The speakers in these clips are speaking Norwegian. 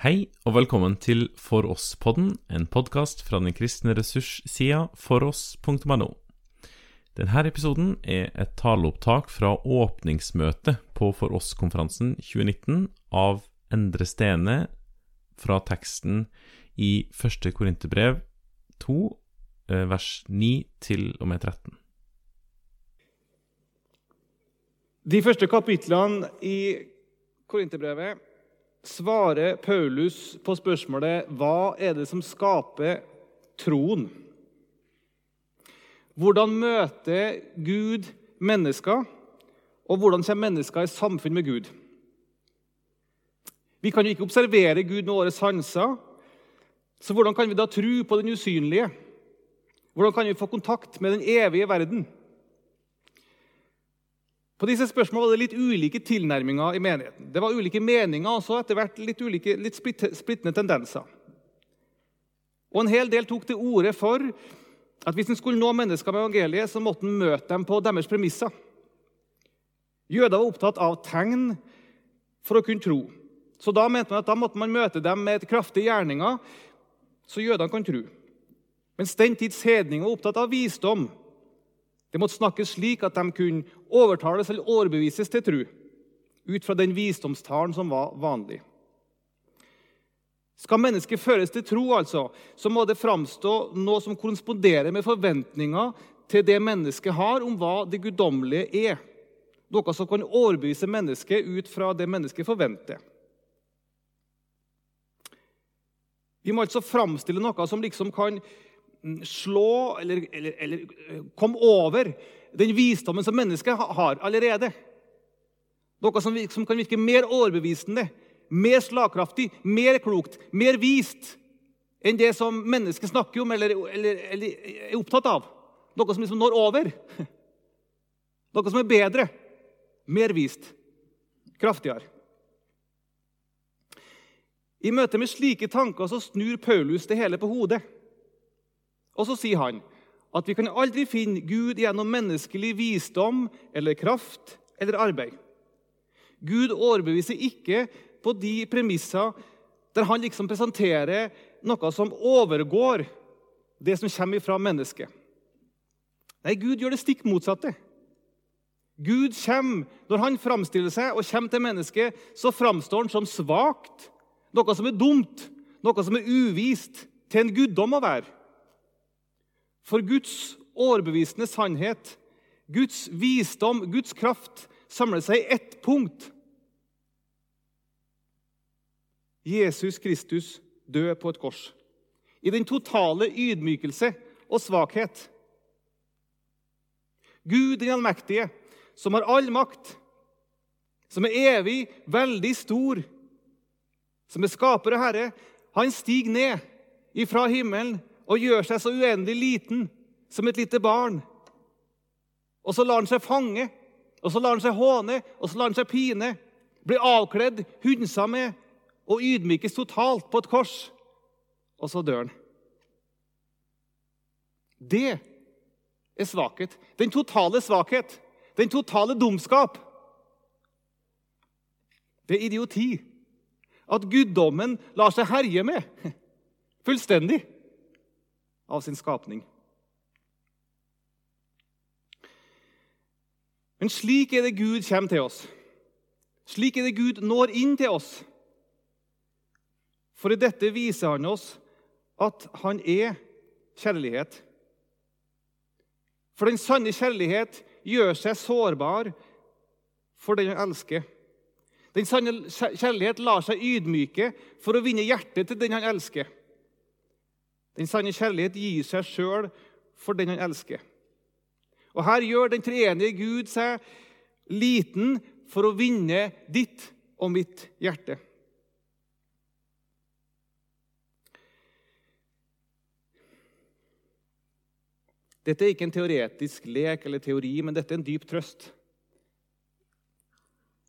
Hei og velkommen til For oss-podden, en podkast fra den kristne ressurssida foross.no. Denne episoden er et taleopptak fra åpningsmøtet på For oss-konferansen 2019 av Endre Stene fra teksten i første Korinterbrev 2, eh, vers 9 til og med 13. De første kapitlene i Korinterbrevet svarer Paulus på spørsmålet hva er det som skaper troen. Hvordan møter Gud mennesker, og hvordan kommer mennesker i samfunn med Gud? Vi kan jo ikke observere Gud med våre sanser, så hvordan kan vi da tro på den usynlige? Hvordan kan vi få kontakt med den evige verden? På disse spørsmålene var det litt ulike tilnærminger i menigheten. Det var ulike meninger også, etter hvert litt, ulike, litt splittende tendenser. Og En hel del tok til orde for at hvis en skulle nå mennesker med evangeliet, så måtte en møte dem på deres premisser. Jøder var opptatt av tegn for å kunne tro. Så da mente man at da måtte man møte dem med et kraftige gjerninger, så jødene kan tro. Mens den tids hedninger var opptatt av visdom det måtte snakkes slik at de kunne overtales eller overbevises til tro, ut fra den visdomstalen som var vanlig. Skal mennesket føres til tro, altså, så må det framstå noe som korresponderer med forventninger til det mennesket har om hva det guddommelige er. Noe som kan overbevise mennesket ut fra det mennesket forventer. Vi må altså framstille noe som liksom kan slå eller, eller, eller eh, komme over den visdommen som mennesket har allerede. Noe som, som kan virke mer overbevisende, mer slagkraftig, mer klokt, mer vist enn det som mennesket snakker om eller, eller, eller er opptatt av. Noe som liksom når over. Noe som er bedre, mer vist, kraftigere. I møte med slike tanker så snur Paulus det hele på hodet. Og så sier han at vi kan aldri finne Gud gjennom menneskelig visdom eller kraft eller arbeid. Gud overbeviser ikke på de premisser der han liksom presenterer noe som overgår det som kommer fra mennesket. Nei, Gud gjør det stikk motsatte. Gud kommer, Når han framstiller seg og kommer til mennesket, så framstår han som svakt, noe som er dumt, noe som er uvist, til en guddom å være. For Guds overbevisende sannhet, Guds visdom, Guds kraft samler seg i ett punkt. Jesus Kristus død på et kors. I den totale ydmykelse og svakhet. Gud den allmektige, som har all makt, som er evig, veldig stor, som er skaper og herre, han stiger ned ifra himmelen og gjør seg så uendelig liten som et lite barn. Og så lar han seg fange, og så lar han seg håne, og så lar han seg pine. Blir avkledd, hundsa med og ydmykes totalt på et kors. Og så dør han. Det er svakhet. Den totale svakhet. Den totale dumskap. Det er idioti at guddommen lar seg herje med. Fullstendig av sin skapning. Men slik er det Gud kommer til oss. Slik er det Gud når inn til oss. For i dette viser han oss at han er kjærlighet. For den sanne kjærlighet gjør seg sårbar for den han elsker. Den sanne kjærlighet lar seg ydmyke for å vinne hjertet til den han elsker. Den sanne kjærlighet gir seg sjøl for den han elsker. Og Her gjør den treenige Gud seg liten for å vinne ditt og mitt hjerte. Dette er ikke en teoretisk lek eller teori, men dette er en dyp trøst.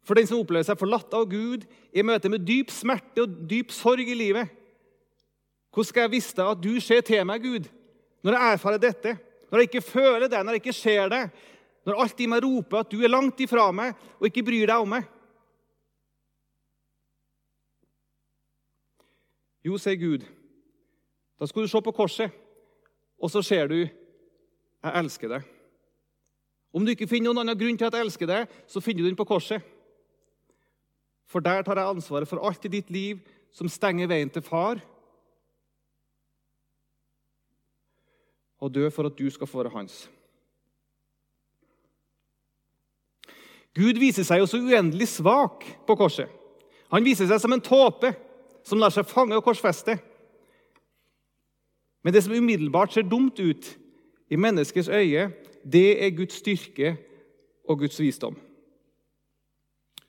For den som opplever seg forlatt av Gud i møte med dyp smerte og dyp sorg i livet, hvordan skal jeg vite at du ser til meg, Gud, når jeg erfarer dette? Når jeg ikke føler det, når jeg ikke ser det? Når alt i meg roper at du er langt ifra meg og ikke bryr deg om meg? Jo, sier Gud. Da skal du se på korset, og så ser du 'Jeg elsker deg'. Om du ikke finner noen annen grunn til at jeg elsker deg, så finner du den på korset. For der tar jeg ansvaret for alt i ditt liv som stenger veien til far, og dø for at du skal få være hans. Gud viser seg jo så uendelig svak på korset. Han viser seg som en tåpe som lar seg fange og korsfeste. Men det som umiddelbart ser dumt ut i menneskets øye, det er Guds styrke og Guds visdom.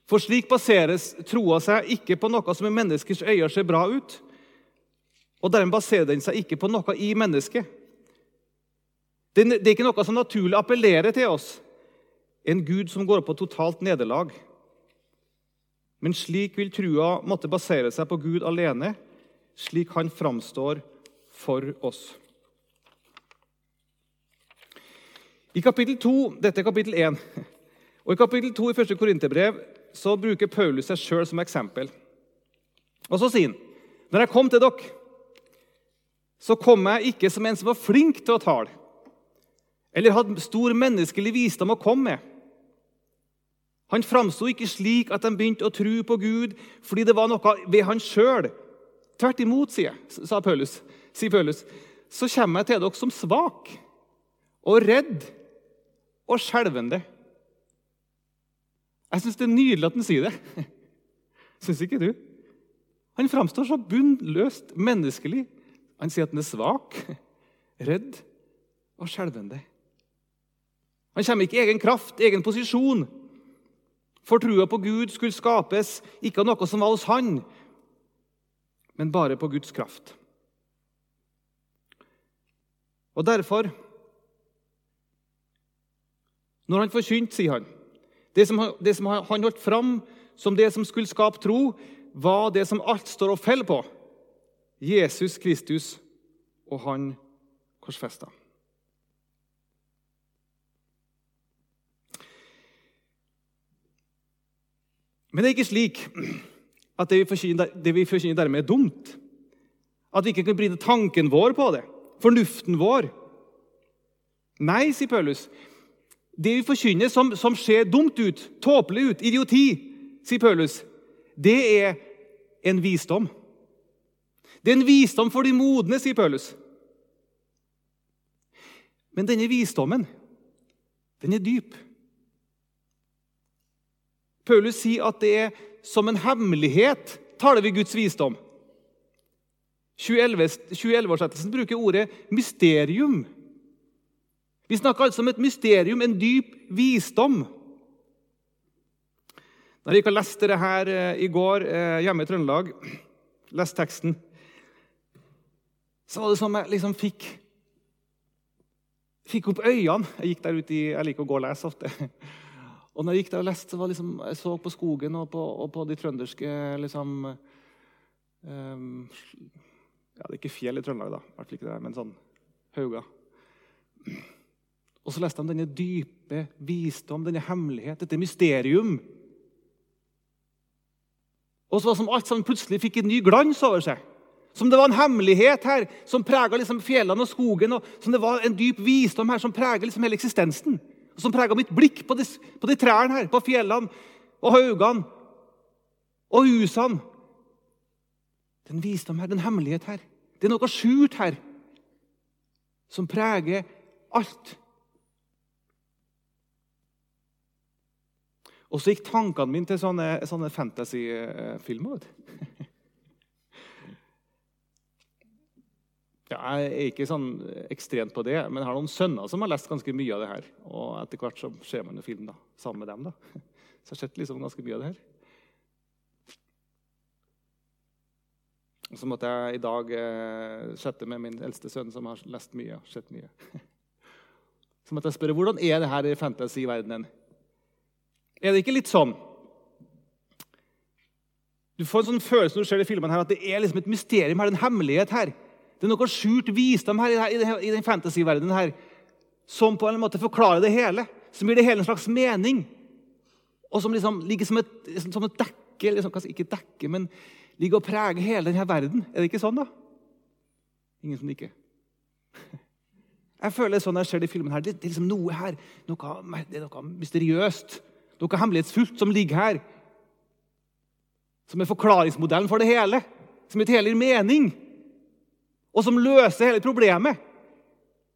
For slik baseres troa seg ikke på noe som i menneskers øyne ser bra ut, og dermed baserer den seg ikke på noe i mennesket. Det er ikke noe som naturlig appellerer til oss, en Gud som går på totalt nederlag. Men slik vil trua måtte basere seg på Gud alene, slik han framstår for oss. I kapittel 2, Dette er kapittel 1. Og I kapittel 2 i 1. Korinterbrev så bruker Paulus seg sjøl som eksempel. Og så sier han når jeg kom til dere, så kom jeg ikke som en som var flink til å tale, eller hadde stor menneskelig visdom å komme med. Han framsto ikke slik at de begynte å tro på Gud fordi det var noe ved han sjøl. Tvert imot, sier, sa Paulus, sier Paulus, så kommer jeg til dere som svak og redd og skjelvende. Jeg syns det er nydelig at han sier det. Syns ikke du? Han framstår så bunnløst menneskelig. Han sier at han er svak, redd og skjelvende. Han kommer ikke i egen kraft, egen posisjon. For trua på Gud skulle skapes ikke av noe som var hos han, men bare på Guds kraft. Og derfor Når han forkynte, sier han det som, det som han holdt fram som det som skulle skape tro, var det som alt står og faller på. Jesus Kristus og han korsfesta. Men det er ikke slik at det vi forkynner, dermed er dumt. At vi ikke kan bryte tanken vår på det, fornuften vår. Nei, sier Paulus. Det vi forkynner som, som ser dumt ut, tåpelig ut, idioti, sier Paulus, det er en visdom. Det er en visdom for de modne, sier Paulus. Men denne visdommen, den er dyp. Paulus sier at det er som en hemmelighet taler vi Guds visdom. 2011-oversettelsen bruker ordet mysterium. Vi snakker altså om et mysterium, en dyp visdom. Da jeg gikk og leste det her eh, i går eh, hjemme i Trøndelag, leste teksten, så var det som jeg liksom fikk fikk opp øynene. Jeg gikk der ute i, jeg liker å gå og lese ofte. Og når jeg gikk der og leste, så liksom, jeg så på skogen og på, og på de trønderske liksom, um, Ja, det er ikke fjell i Trøndelag, da, i hvert fall ikke det, men sånn hauger. Og så leste han denne dype visdom, denne hemmelighet, dette mysterium. Og så var det som alt sammen plutselig fikk en ny glans over seg. Som det var en hemmelighet her som prega liksom fjellene og skogen. og Som det var en dyp visdom her som prega liksom hele eksistensen som prega mitt blikk på de, på de trærne her, på fjellene og haugene og husene. Den visdom her, den hemmelighet her. Det er noe skjult her som preger alt. Og så gikk tankene mine til sånne, sånne fantasyfilmer. Ja, jeg er ikke sånn ekstremt på det, men jeg har noen sønner som har lest ganske mye av det her. Og etter hvert så ser man jo film da, sammen med dem. da. Så jeg har sett liksom ganske mye av det her. Og så måtte jeg i dag eh, chatte med min eldste sønn, som har lest mye. sett mye. Så måtte jeg spørre hvordan er det her i fantasy-verdenen. Er det ikke litt sånn Du får en sånn følelse når du ser de filmene her, at det er liksom et mysterium her, en hemmelighet her. Det er noe skjult visdom her i, i den fantasyverdenen her, som på en måte forklarer det hele. Som gir det hele en slags mening. Og som liksom ligger som et, som et dekke liksom, Ikke dekke, men ligger og preger hele denne verden. Er det ikke sånn, da? Ingen som nikker. Jeg føler det sånn når jeg ser de filmene her. Det, er liksom noe her, noe, det er noe mysteriøst, noe hemmelighetsfullt som ligger her. Som er forklaringsmodellen for det hele. Som et hele gir mening. Og som løser hele problemet.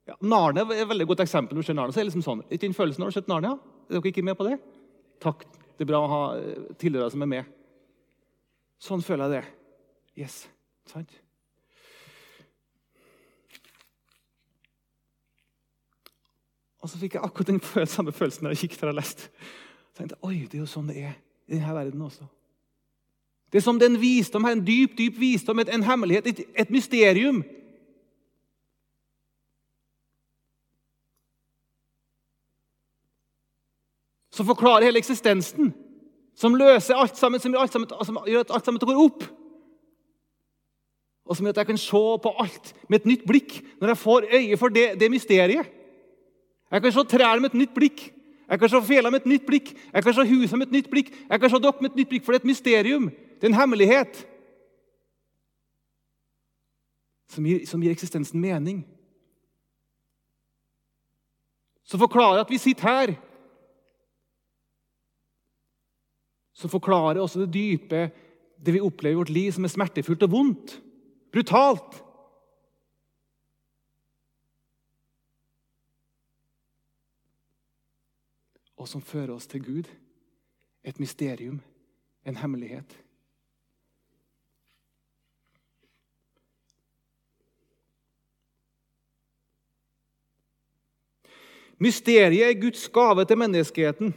Ja, Narnia er et veldig godt eksempel. når du ser Narnia, så er det liksom sånn. Ikke den følelsen Har du sett Narnia? Er dere ikke med på det? Takk. Det er bra å ha eh, tilhørere som er med. Sånn føler jeg det. Yes. Sant? Og så fikk jeg akkurat den samme følelsen da jeg gikk der og leste. Jeg tenkte, Oi, det er jo sånn det er i denne verden også. Det er som det er en visdom her, en dyp, dyp visdom, en hemmelighet, et, et mysterium. Som forklarer hele eksistensen. Som løser alt sammen, som gjør, alt sammen, som gjør at alt sammen går opp. Og som gjør at jeg kan se på alt med et nytt blikk når jeg får øye for det, det mysteriet. Jeg kan se trærne med et nytt blikk. Jeg kan se fjellene med et nytt blikk. Jeg kan se huset med et nytt blikk. Jeg kan se dere med et nytt blikk, for det er et mysterium. Det er en hemmelighet som gir, som gir eksistensen mening. Som forklarer at vi sitter her. Som forklarer også det dype, det vi opplever i vårt liv, som er smertefullt og vondt. Brutalt. Og som fører oss til Gud. Et mysterium, en hemmelighet. Mysteriet er Guds gave til menneskeheten.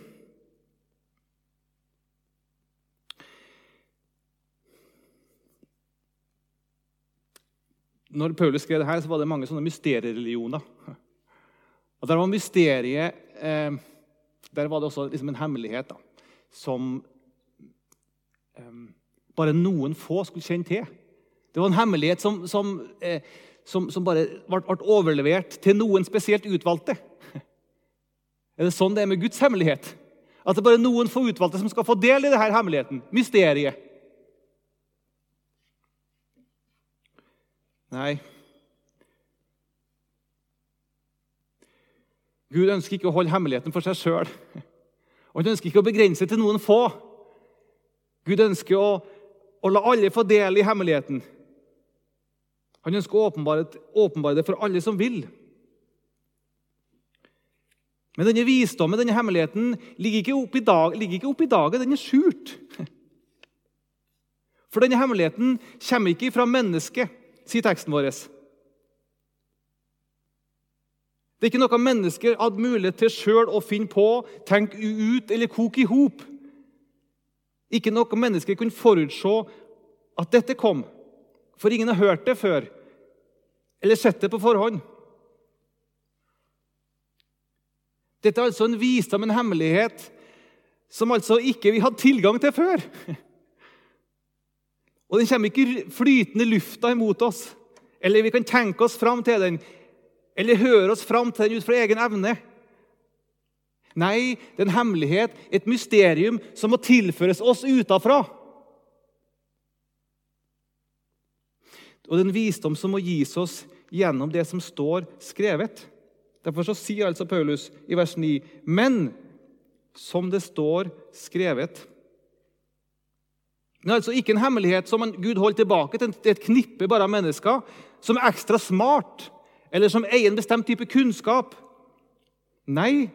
Når Paulus skrev det her, så var det mange sånne mysteriereligioner. Og Der var mysteriet eh, Der var det også liksom en hemmelighet da, som eh, bare noen få skulle kjenne til. Det var en hemmelighet som, som, eh, som, som bare ble, ble overlevert til noen spesielt utvalgte. Er det sånn det er med Guds hemmelighet? At det er bare noen få utvalgte som skal få del i denne hemmeligheten? Mysteriet? Nei. Gud ønsker ikke å holde hemmeligheten for seg sjøl. Han ønsker ikke å begrense til noen få. Gud ønsker å, å la alle få del i hemmeligheten. Han ønsker å åpenbare, åpenbare det for alle som vil. Men denne visdommen, denne hemmeligheten, ligger ikke oppe i, dag, opp i dagen. Den er skjult. For denne hemmeligheten kommer ikke fra mennesket, sier teksten vår. Det er ikke noe mennesker hadde mulighet til sjøl å finne på, tenke ut eller koke i hop. Ikke noe mennesker kunne forutse at dette kom, for ingen har hørt det før eller sett det på forhånd. Dette er altså en visdom, en hemmelighet, som altså ikke vi hadde tilgang til før. Og den kommer ikke flytende lufta imot oss, eller vi kan tenke oss fram til den, eller høre oss fram til den ut fra egen evne. Nei, det er en hemmelighet, et mysterium, som må tilføres oss utafra. Og det er en visdom som må gis oss gjennom det som står skrevet. Derfor så sier altså Paulus i vers 9.: Men som det står skrevet Det er altså ikke en hemmelighet som Gud holder tilbake til et knippe bare av mennesker som er ekstra smart, eller som eier en bestemt type kunnskap. Nei.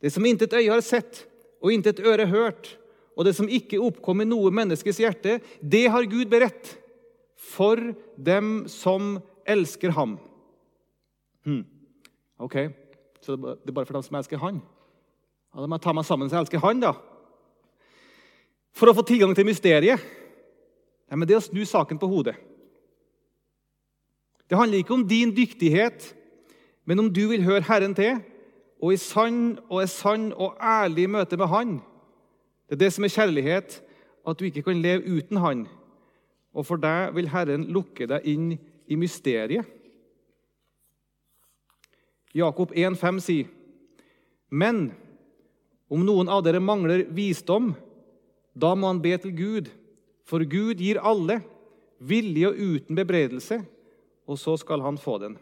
Det som intet øye har sett og intet øre hørt, og det som ikke oppkom i noe menneskes hjerte, det har Gud beredt for dem som elsker ham. Hmm. Ok, så det er bare for dem som elsker han? Ja, Da må jeg ta meg sammen så jeg elsker han, da. For å få tilgang til mysteriet. Nei, men Det er å snu saken på hodet. Det handler ikke om din dyktighet, men om du vil høre Herren til og i sann og er sann og ærlig møte med Han. Det er det som er kjærlighet, at du ikke kan leve uten Han. Og for deg vil Herren lukke deg inn i mysteriet. Jakob 1,5 sier, Men om noen av dere mangler visdom, Da må han be til Gud, for Gud gir alle, villig og uten bebreidelse, og så skal han få den.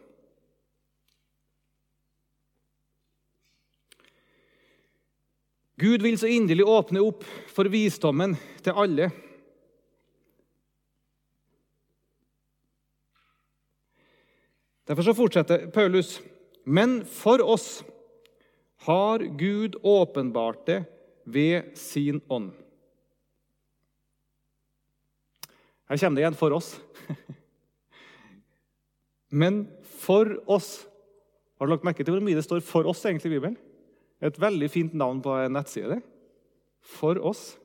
Gud vil så inderlig åpne opp for visdommen til alle. Derfor så fortsetter Paulus. Men for oss har Gud åpenbart det ved sin ånd. Her kommer det igjen 'for oss'. Men for oss Har du lagt merke til hvor mye det står 'for oss' egentlig i Bibelen? Et veldig fint navn på en nettside. For oss.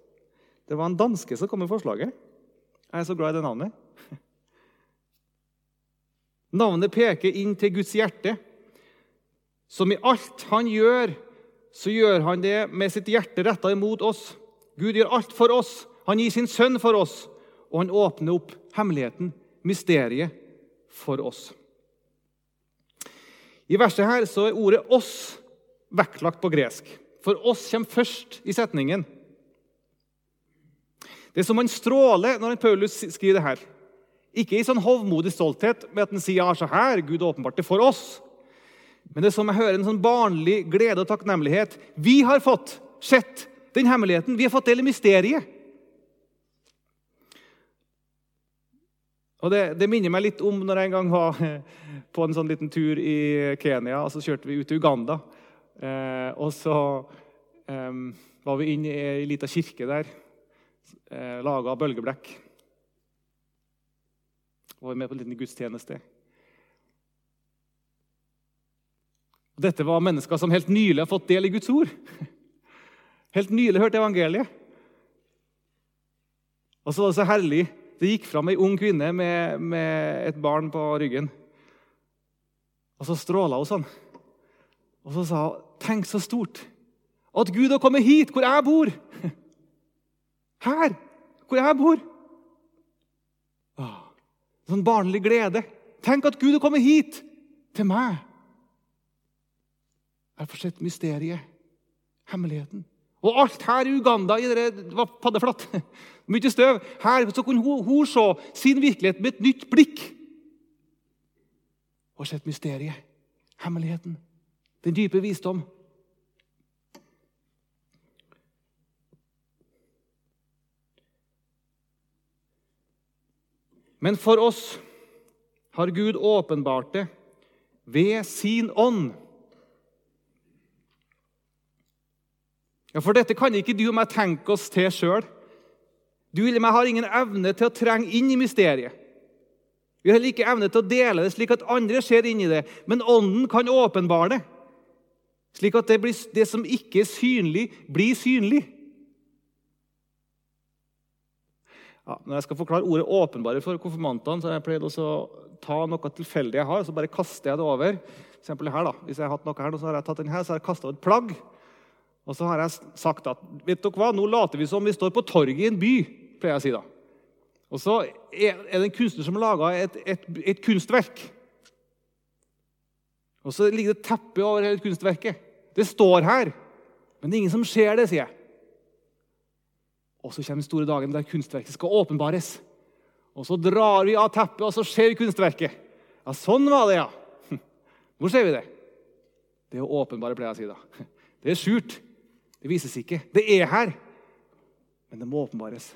Det var en danske som kom med forslaget. Jeg er så glad i det navnet. Navnet peker inn til Guds hjerte, som i alt han gjør, så gjør han det med sitt hjerte retta imot oss. Gud gjør alt for oss. Han gir sin sønn for oss, og han åpner opp hemmeligheten, mysteriet, for oss. I verset her så er ordet 'oss' vektlagt på gresk. For 'oss' kommer først i setningen. Det er som han stråler når Paulus skriver det her. Ikke i sånn hovmodig stolthet med at den sier ja, så her, Gud åpenbart det for oss. Men det er som jeg hører en sånn barnlig glede og takknemlighet. Vi har fått sett den hemmeligheten. Vi har fått del i mysteriet. Og det, det, minner meg litt om når jeg en gang var på en sånn liten tur i Kenya. og Så kjørte vi ut til Uganda. Eh, og så eh, var vi inne i ei lita kirke der, eh, laga av bølgeblekk. Var vi med på en liten gudstjeneste. Dette var mennesker som helt nylig har fått del i Guds ord. Helt nylig hørt evangeliet. Og så var det så herlig. Det gikk fram ei ung kvinne med, med, et barn på ryggen. Og så stråla hun sånn. Og så sa hun, 'Tenk så stort at Gud har kommet hit, hvor jeg bor.' Her, hvor jeg bor. Sånn barnlig glede. Tenk at Gud er kommet hit, til meg. Jeg har fått mysteriet, hemmeligheten. Og alt her i Uganda i det var paddeflatt. Mye støv. Her så kunne hun, hun se sin virkelighet med et nytt blikk. Og sett mysteriet, hemmeligheten, den dype visdom. Men for oss har Gud åpenbart det ved sin ånd. Ja, For dette kan ikke du og meg tenke oss til sjøl. Du eller meg har ingen evne til å trenge inn i mysteriet. Vi har heller ikke evne til å dele det slik at andre ser inn i det, men Ånden kan åpenbare det, slik at det, blir, det som ikke er synlig, blir synlig. Ja, når jeg skal forklare ordet 'åpenbare' for konfirmantene, så har jeg pleid å ta noe tilfeldig jeg har, og så bare kaster jeg det over. For her da, Hvis jeg har hatt noe her, så har jeg tatt den her, så har jeg kasta et plagg. Og så har jeg sagt at vet dere hva, nå later vi som vi står på torget i en by. pleier jeg å si da. Og så er det en kunstner som laga et, et, et, kunstverk. Og så ligger det et teppe over hele kunstverket. Det står her, men det er ingen som ser det, sier jeg. Og så kommer den store dagen der kunstverket skal åpenbares. Og så drar vi av teppet, og så ser vi kunstverket. Ja, sånn var det, ja. Hvor ser vi det? Det er å åpenbare, pleier jeg å si da. Det er skjult. Det vises ikke. Det er her, men det må åpenbares.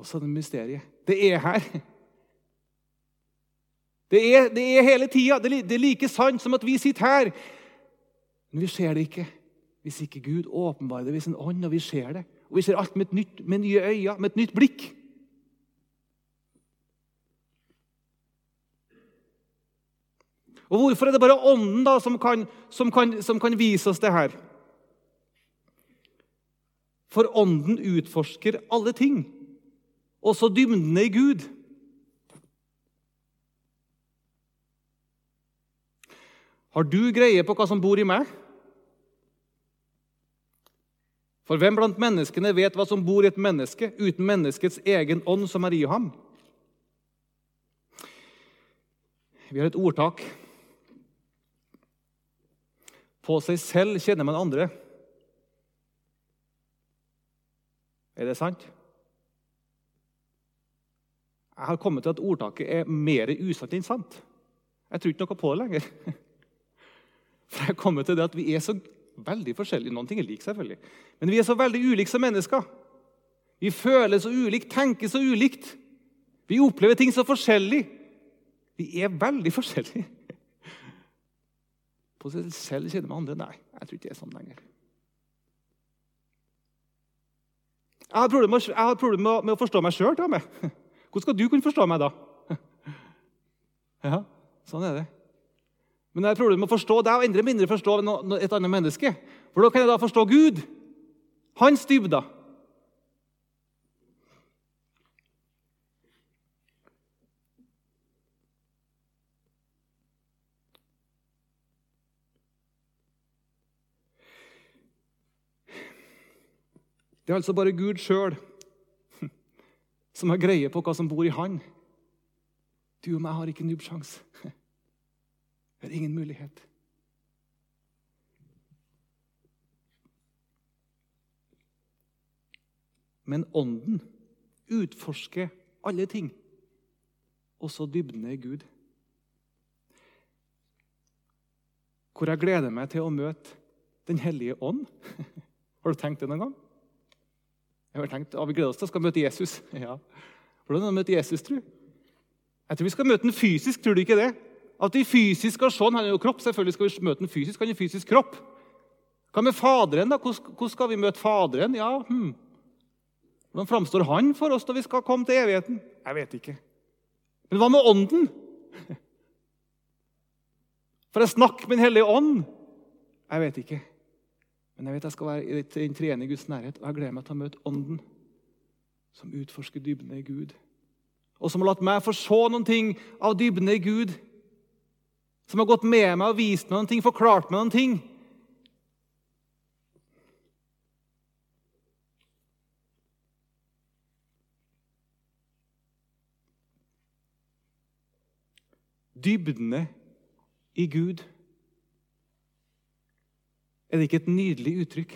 Og så er det mysteriet. Det er her. Det er, det er hele tida. Det er like sant som at vi sitter her. Men vi ser det ikke hvis ikke Gud åpenbarer det ved sin ånd, og vi ser det. Og vi ser alt med, nytt, med nye øyne, med et nytt blikk. Og Hvorfor er det bare Ånden da som kan, som kan, som kan vise oss det her? For Ånden utforsker alle ting, også dybdene i Gud. Har du greie på hva som bor i meg? For hvem blant menneskene vet hva som bor i et menneske uten menneskets egen ånd, som er i ham? Vi har et ordtak på seg selv kjenner man andre. Er det sant? Jeg har kommet til at ordtaket er mer usant enn sant. Jeg tror ikke noe på det lenger. For jeg har kommet til det at vi er så veldig forskjellige. Noen ting er like, selvfølgelig. Men vi er så veldig ulike som mennesker. Vi føler så ulikt, tenker så ulikt. Vi opplever ting så forskjellig. Vi er veldig forskjellige. På seg selv kjenner vi andre. Nei, jeg tror ikke det er sånn lenger. Jeg har problemer med, med å forstå meg sjøl. Hvordan skal du kunne forstå meg da? Ja, sånn er det. Men det er problemer med å forstå deg og endre mindre forstå et annet menneske. For da kan jeg da forstå Gud, hans dybder. Det er altså bare Gud sjøl som har greie på hva som bor i Han. Du og meg har ikke nubbsjans. Vi er ingen mulighet. Men Ånden utforsker alle ting, også dybdene i Gud. Hvor jeg gleder meg til å møte Den hellige ånd. Har du tenkt det noen gang? Jeg har tenkt, ja, Vi gleder oss til å møte Jesus. Ja. Hvordan er det å møte Jesus, tro? Jeg tror vi skal møte den fysisk. tror du ikke det? At vi fysisk skal se Han er jo kropp. Selvfølgelig skal vi møte ham fysisk. Han er fysisk kropp. Hva med Faderen? da? Hvordan skal vi møte Faderen? Ja, hmm. Hvordan framstår Han for oss når vi skal komme til evigheten? Jeg vet ikke. Men hva med Ånden? For jeg snakker med Den hellige ånd? Jeg vet ikke. Men jeg vet jeg skal være i den treende Guds nærhet, og jeg gleder meg til å møte Ånden, som utforsker dybdene i Gud. Og som har latt meg få se noen ting av dybdene i Gud. Som har gått med meg og vist meg noen ting, forklart meg noen ting. Dybdene i Gud. Er det ikke et nydelig uttrykk?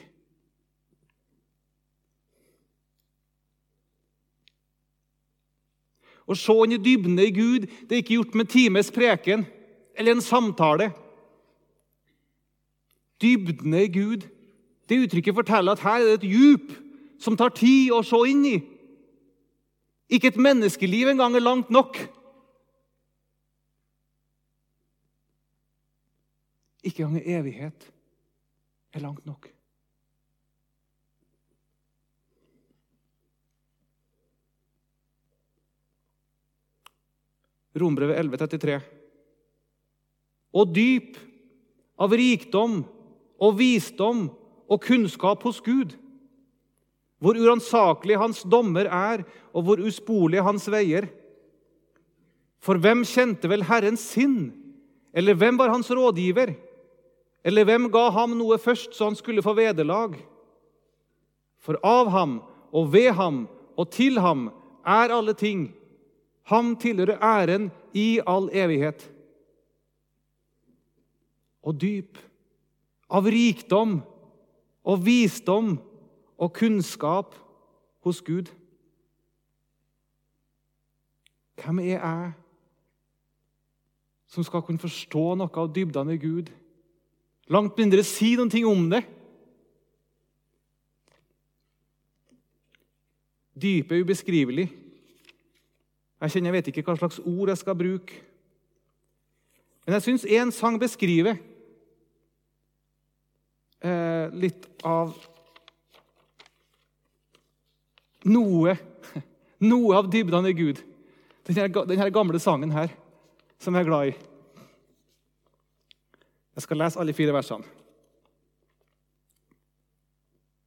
Å se inn i dybdene i Gud det er ikke gjort med times preken eller en samtale. Dybdene i Gud det uttrykket forteller at her er det et djup som tar tid å se inn i. Ikke et menneskeliv engang er langt nok. Ikke engang evighet er langt nok. Rombrevet 11,33. Og dyp av rikdom og visdom og kunnskap hos Gud. Hvor uransakelig hans dommer er, og hvor usporlige hans veier. For hvem kjente vel Herrens sinn, eller hvem var hans rådgiver? Eller hvem ga ham noe først, så han skulle få vederlag? For av ham og ved ham og til ham er alle ting. Ham tilhører æren i all evighet. Og dyp av rikdom og visdom og kunnskap hos Gud. Hvem er jeg som skal kunne forstå noe av dybdene i Gud? Langt mindre si noen ting om det. Dypet er ubeskrivelig. Jeg kjenner jeg vet ikke hva slags ord jeg skal bruke. Men jeg syns én sang beskriver litt av noe Noe av dybdene i Gud. Denne, denne gamle sangen her, som jeg er glad i. Jeg skal lese alle fire versene.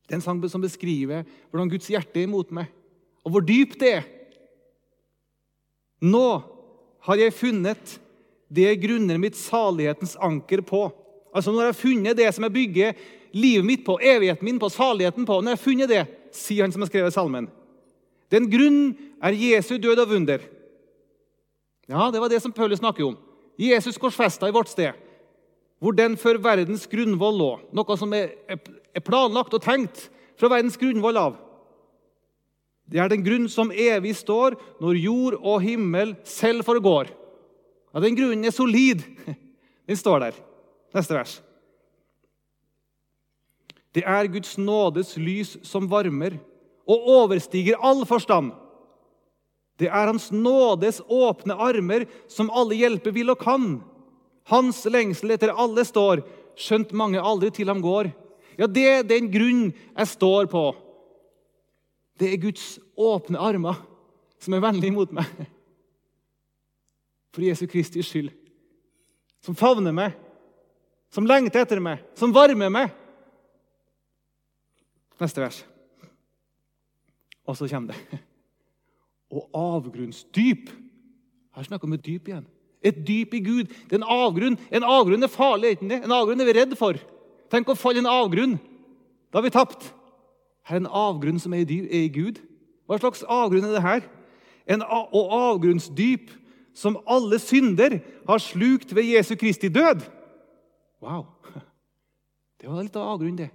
Det er en sang som beskriver hvordan Guds hjerte er imot meg, og hvor dypt det er. Nå har jeg funnet det jeg grunner mitt salighetens anker på. Altså jeg har funnet det som jeg bygger livet mitt på, evigheten min på, saligheten på Når jeg har funnet det, sier han som har skrevet salmen. Den grunn er Jesu død og vunder. Ja, Det var det som Paulus snakker om. Jesus korsfesta i vårt sted hvor den før verdens grunnvoll lå. Noe som er, planlagt og tenkt fra verdens grunnvoll av. Det er den grunn som evig står når jord og himmel selv forgår. Ja, Den grunnen er solid. Den står der. Neste vers. Det er Guds nådes lys som varmer og overstiger all forstand. Det er Hans nådes åpne armer som alle hjelper vil og kan. Hans lengsel etter alle står, skjønt mange aldri til ham går. Ja, det er den grunn jeg står på. Det er Guds åpne armer som er vennlige mot meg. For Jesu Kristi skyld. Som favner meg, som lengter etter meg, som varmer meg. Neste vers. Og så kommer det. Og avgrunnsdyp. Her snakker vi om et dyp igjen. Et dyp i Gud. Det er en avgrunn. En avgrunn er farlig, ikke det? En avgrunn er vi redd for. Tenk å falle i en avgrunn. Da har vi tapt. Her er en avgrunn som er i, Gud. Hva slags avgrunn er det her? En og avgrunnsdyp som alle synder har slukt ved Jesu Kristi død. Wow! Det var litt av avgrunn, det.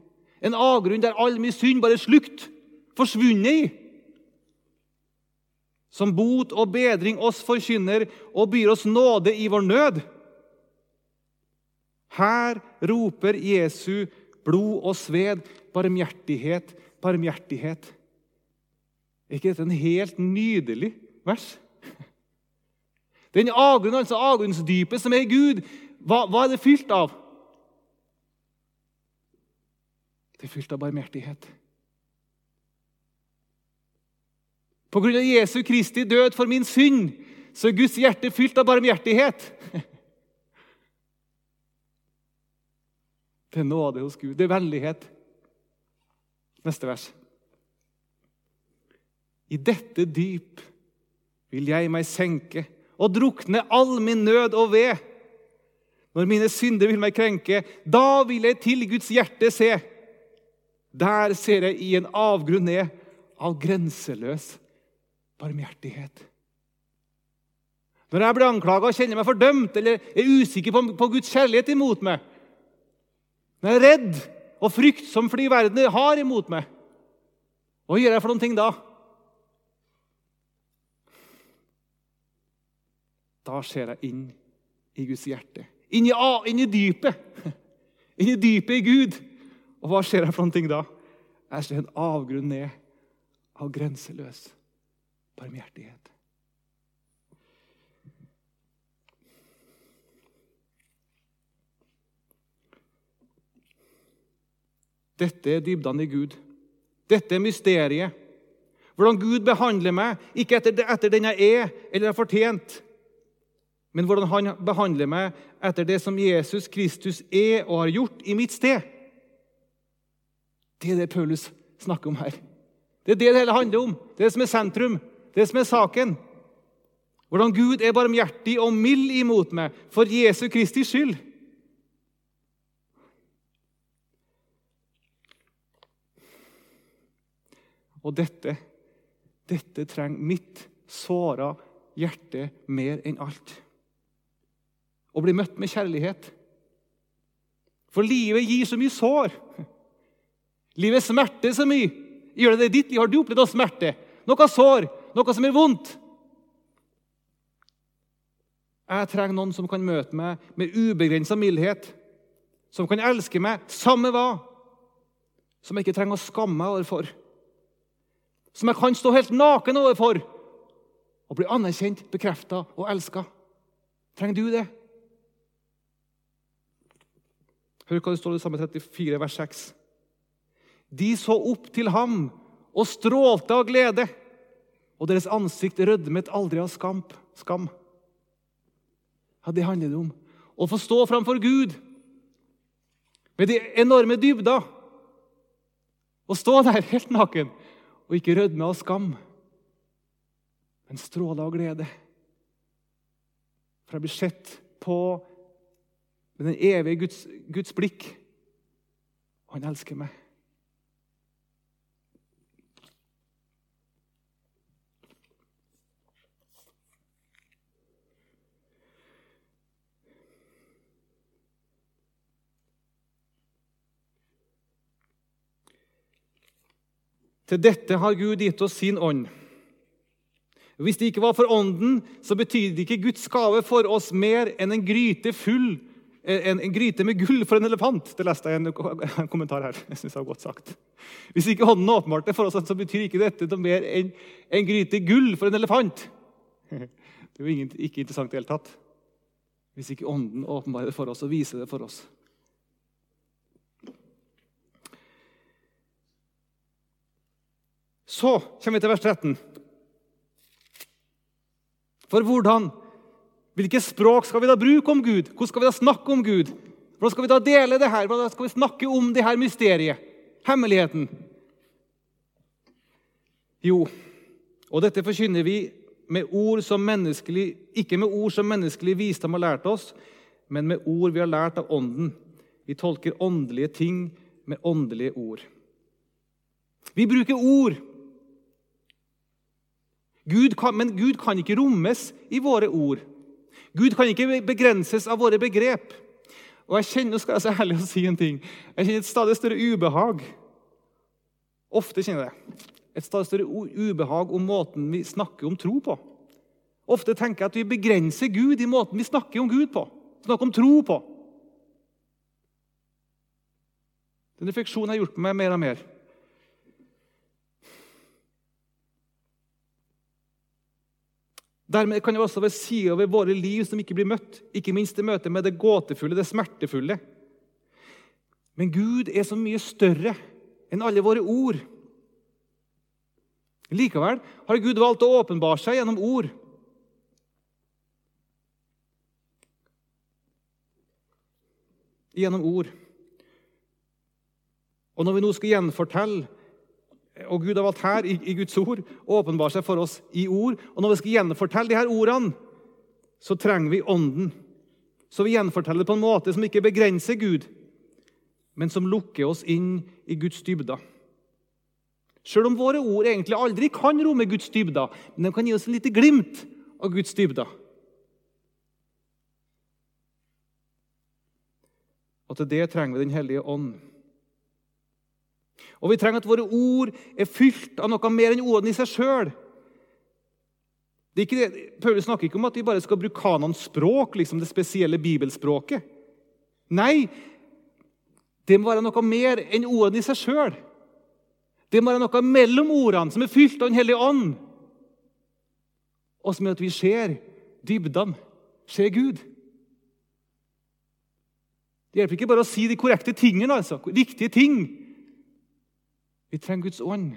En avgrunn der all min synd bare slukt, forsvunnet i. Som bot og bedring oss forkynner og byr oss nåde i vår nød. Her roper Jesu blod og sved barmhjertighet, barmhjertighet. Er ikke dette en helt nydelig vers? Den avgrunnen, altså avgrunnsdypet som er i Gud, hva, hva, er det fylt av? Det er fylt av barmhjertighet. På grunn av Jesu Kristi død for min synd så er Guds hjerte fylt av barmhjertighet. Det er nåde hos Gud. Det er vennlighet. Neste vers. I dette dyp vil jeg meg senke og drukne all min nød og ved. Når mine synder vil meg krenke, da vil jeg til Guds hjerte se. Der ser jeg i en avgrunn ned av grenseløs barmhjertighet. Når jeg blir anklaga og kjenner meg fordømt eller er usikker på, Guds kjærlighet imot meg, når jeg er redd og frykt som fordi verden har imot meg, hva gjør jeg for noen ting da? Da ser jeg inn i Guds hjerte. Inn i, inn i dypet. Inn i dypet i Gud. Og hva skjer her for noen ting da? Jeg ser en avgrunn ned av grenseløs barmhjertighet. Dette er dybdene i Gud. Dette er mysteriet. Hvordan Gud behandler meg, ikke etter, etter den jeg er eller har fortjent, men hvordan han behandler meg etter det som Jesus Kristus er og har gjort i mitt sted. Det er det Paulus snakker om her. Det er det det hele handler om. Det er det som er sentrum. Det er det som er saken. Hvordan Gud er barmhjertig og mild imot meg for Jesu Kristi skyld. Og dette, dette trenger mitt såra hjerte mer enn alt. Å bli møtt med kjærlighet. For livet gir så mye sår. Livet smerter så mye. Gjør det det i ditt liv? Har du opplevd noe smerte? Noe sår? Noe som er vondt? Jeg trenger noen som kan møte meg med ubegrensa mildhet. Som kan elske meg samme hva. Som jeg ikke trenger å skamme meg overfor som jeg kan stå helt naken overfor og bli anerkjent, bekrefta og elska. Trenger du det? Hør hva det står i samme 34, vers 6. De så opp til ham og strålte av glede, og deres ansikt rødmet aldri av skamp, skam. Ja, Det handler det om. Å få stå framfor Gud med de enorme dybder. Å stå der helt naken og ikke rødme av skam, men stråle av glede. For jeg blir sett på med den evige Guds, Guds blikk. Han elsker meg. Til dette har Gud gitt oss sin ånd. Hvis det ikke var for ånden, så betydde ikke Guds gave for oss mer enn en gryte full en, en, gryte med gull for en elefant. Det leste jeg en, en kommentar her. Jeg synes det var godt sagt. Hvis ikke ånden åpenbart det for oss, så betyr ikke dette noe mer enn en gryte gull for en elefant. Det er jo ikke interessant i det hele tatt. Hvis ikke ånden åpenbarer det for oss og viser det for oss. Så kommer vi til vers 13. For hvordan? Hvilke språk skal vi da bruke om Gud? Hvordan skal vi da snakke om Gud? Hvordan skal vi da dele det her? Hvordan skal vi snakke om det her mysteriet? Hemmeligheten? Jo, og dette forkynner vi med ord som menneskelig, ikke med ord som menneskelig visdom har lært oss, men med ord vi har lært av Ånden. Vi tolker åndelige ting med åndelige ord. Vi bruker ord Gud kan, men Gud kan ikke rommes i våre ord. Gud kan ikke begrenses av våre begrep. Og jeg kjenner skal jeg så ærlig å si en ting, jeg kjenner et stadig større ubehag. Ofte kjenner jeg det. Et stadig større ubehag om måten vi snakker om tro på. Ofte tenker jeg at vi begrenser Gud i måten vi snakker om Gud på. Snakker om tro på. Den refleksjonen har gjort meg mer og mer. Dermed kan det også være sider ved våre liv som ikke blir møtt, ikke minst i møte med det gåtefulle, det smertefulle. Men Gud er så mye større enn alle våre ord. Likevel har Gud valgt å åpenbare seg gjennom ord. Gjennom ord. Og når vi nå skal gjenfortelle og Gud har valgt her i, Guds ord å åpenbare seg for oss i ord. Og når vi skal gjenfortelle de her ordene, så trenger vi Ånden. Så vi gjenforteller det på en måte som ikke begrenser Gud, men som lukker oss inn i Guds dybder. Selv om våre ord egentlig aldri kan romme Guds dybder, men de kan gi oss et lite glimt av Guds dybder. Og til det trenger vi Den hellige ånd. Og vi trenger at våre ord er fylt av noe mer enn ordene i seg sjøl. Paulus snakker ikke om at vi bare skal bruke kanons språk, liksom det spesielle bibelspråket. Nei, det må være noe mer enn ordene i seg sjøl. Det må være noe mellom ordene som er fylt av Den hellige ånd, og som gjør at vi ser dybdene, ser Gud. Det hjelper ikke bare å si de korrekte tingene, altså, riktige ting. Vi trenger Guds ånd.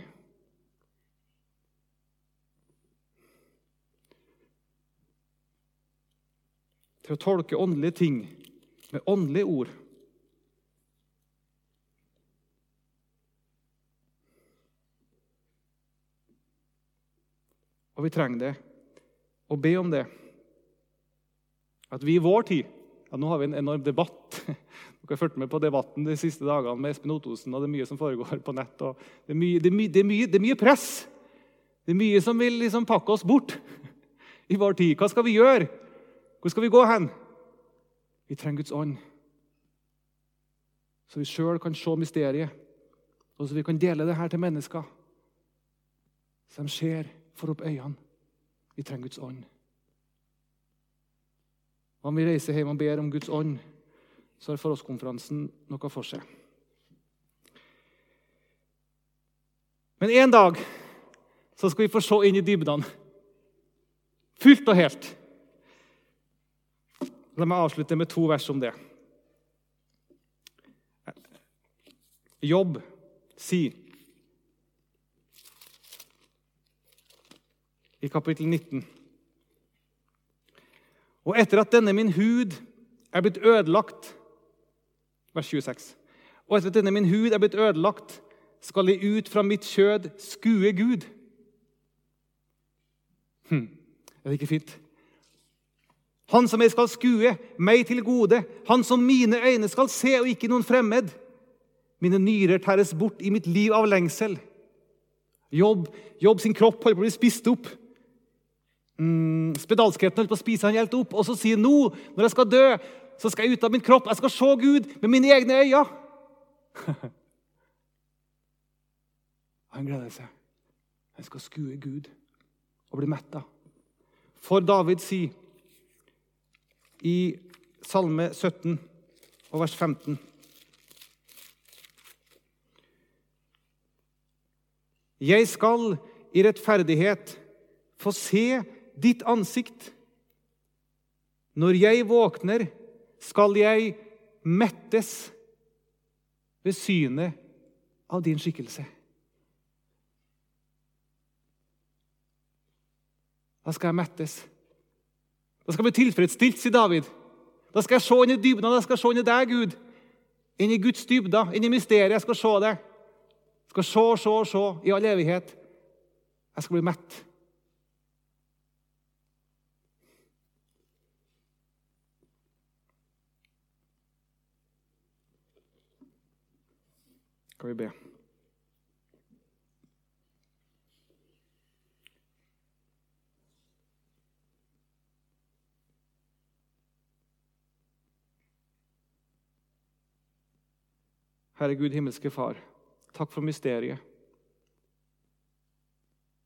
Til å tolke åndelige ting med åndelige ord. Og vi trenger det, og be om det. At vi i vår tid ja, Nå har vi en enorm debatt dere har fulgt med på debatten de siste dagene med Espen Ottosen. og Det er mye som foregår på nett. Det er, mye, det, er mye, det, er mye, det, er mye, press. Det er mye som vil liksom pakke oss bort i vår tid. Hva skal vi gjøre? Hvor skal vi gå hen? Vi trenger Guds ånd. Så vi sjøl kan se mysteriet, og så vi kan dele det her til mennesker. Så de ser, får opp øynene. Vi trenger Guds ånd. Om vi reiser hjem og ber om Guds ånd, så har forhåndskonferansen noe for seg. Men en dag så skal vi få se inn i dybdene. Fullt og helt. La meg avslutte med to vers om det. Jobb sier i kapittel 19 Og etter at denne min hud er blitt ødelagt vers 26. Og etter at denne min hud er blitt ødelagt, skal jeg ut fra mitt kjød skue Gud. Hm. Er det ikke fint? Han som jeg skal skue, meg til gode. Han som mine øyne skal se, og ikke noen fremmed. Mine nyrer tæres bort i mitt liv av lengsel. Jobb, jobb sin kropp holder på å bli spist opp. Mm, spedalskheten holder på å spise han helt opp. Og så sier han nå, når jeg skal dø, så skal jeg ut av min kropp. Jeg skal se Gud med mine egne øyne. Han gleder seg. Han skal skue Gud og bli metta. For David sier i Salme 17 og vers 15 Jeg skal i rettferdighet få se ditt ansikt. Når jeg våkner, skal jeg mettes ved synet av din skikkelse. Da skal jeg mettes. Da skal jeg bli tilfredsstilt, sier David. Da skal jeg se inn i dybden, da skal jeg se inn i deg, Gud. Inn i Guds dybder, inn i mysteriet. Jeg skal se det. Jeg skal se, se, se i all evighet. Jeg skal bli mett. Skal vi be. Herre Gud, himmelske Far, takk for mysteriet.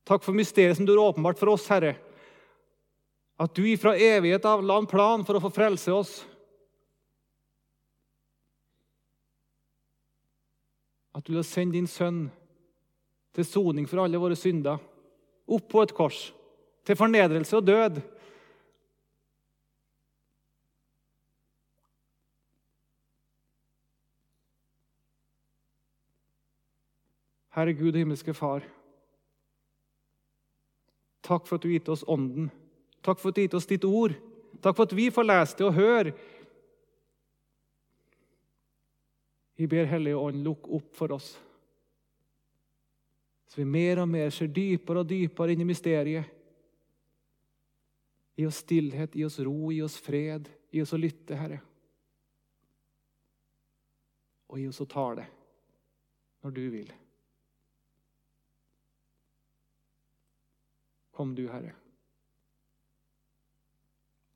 Takk for mysteriet som du har åpenbart for oss, Herre. At du ifra evighet av la en plan for å få frelse oss. At du vil sende din sønn til soning for alle våre synder, opp på et kors, til fornedrelse og død. Herre Gud og himmelske Far. Takk for at du har gitt oss Ånden. Takk for at du har gitt oss ditt ord. Takk for at vi får lese det og høre. Vi ber Hellige Ånd, lukk opp for oss. Så vi mer og mer ser dypere og dypere inn i mysteriet. Gi oss stillhet, gi oss ro, gi oss fred, gi oss å lytte, Herre. Og gi oss å tale når du vil. Kom du, Herre.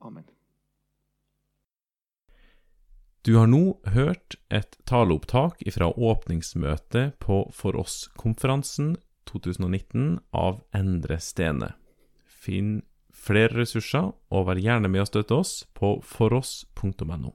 Amen. Du har nå hørt et taleopptak fra åpningsmøtet på For oss-konferansen 2019 av Endre Stene. Finn flere ressurser, og vær gjerne med å støtte oss på foross.no.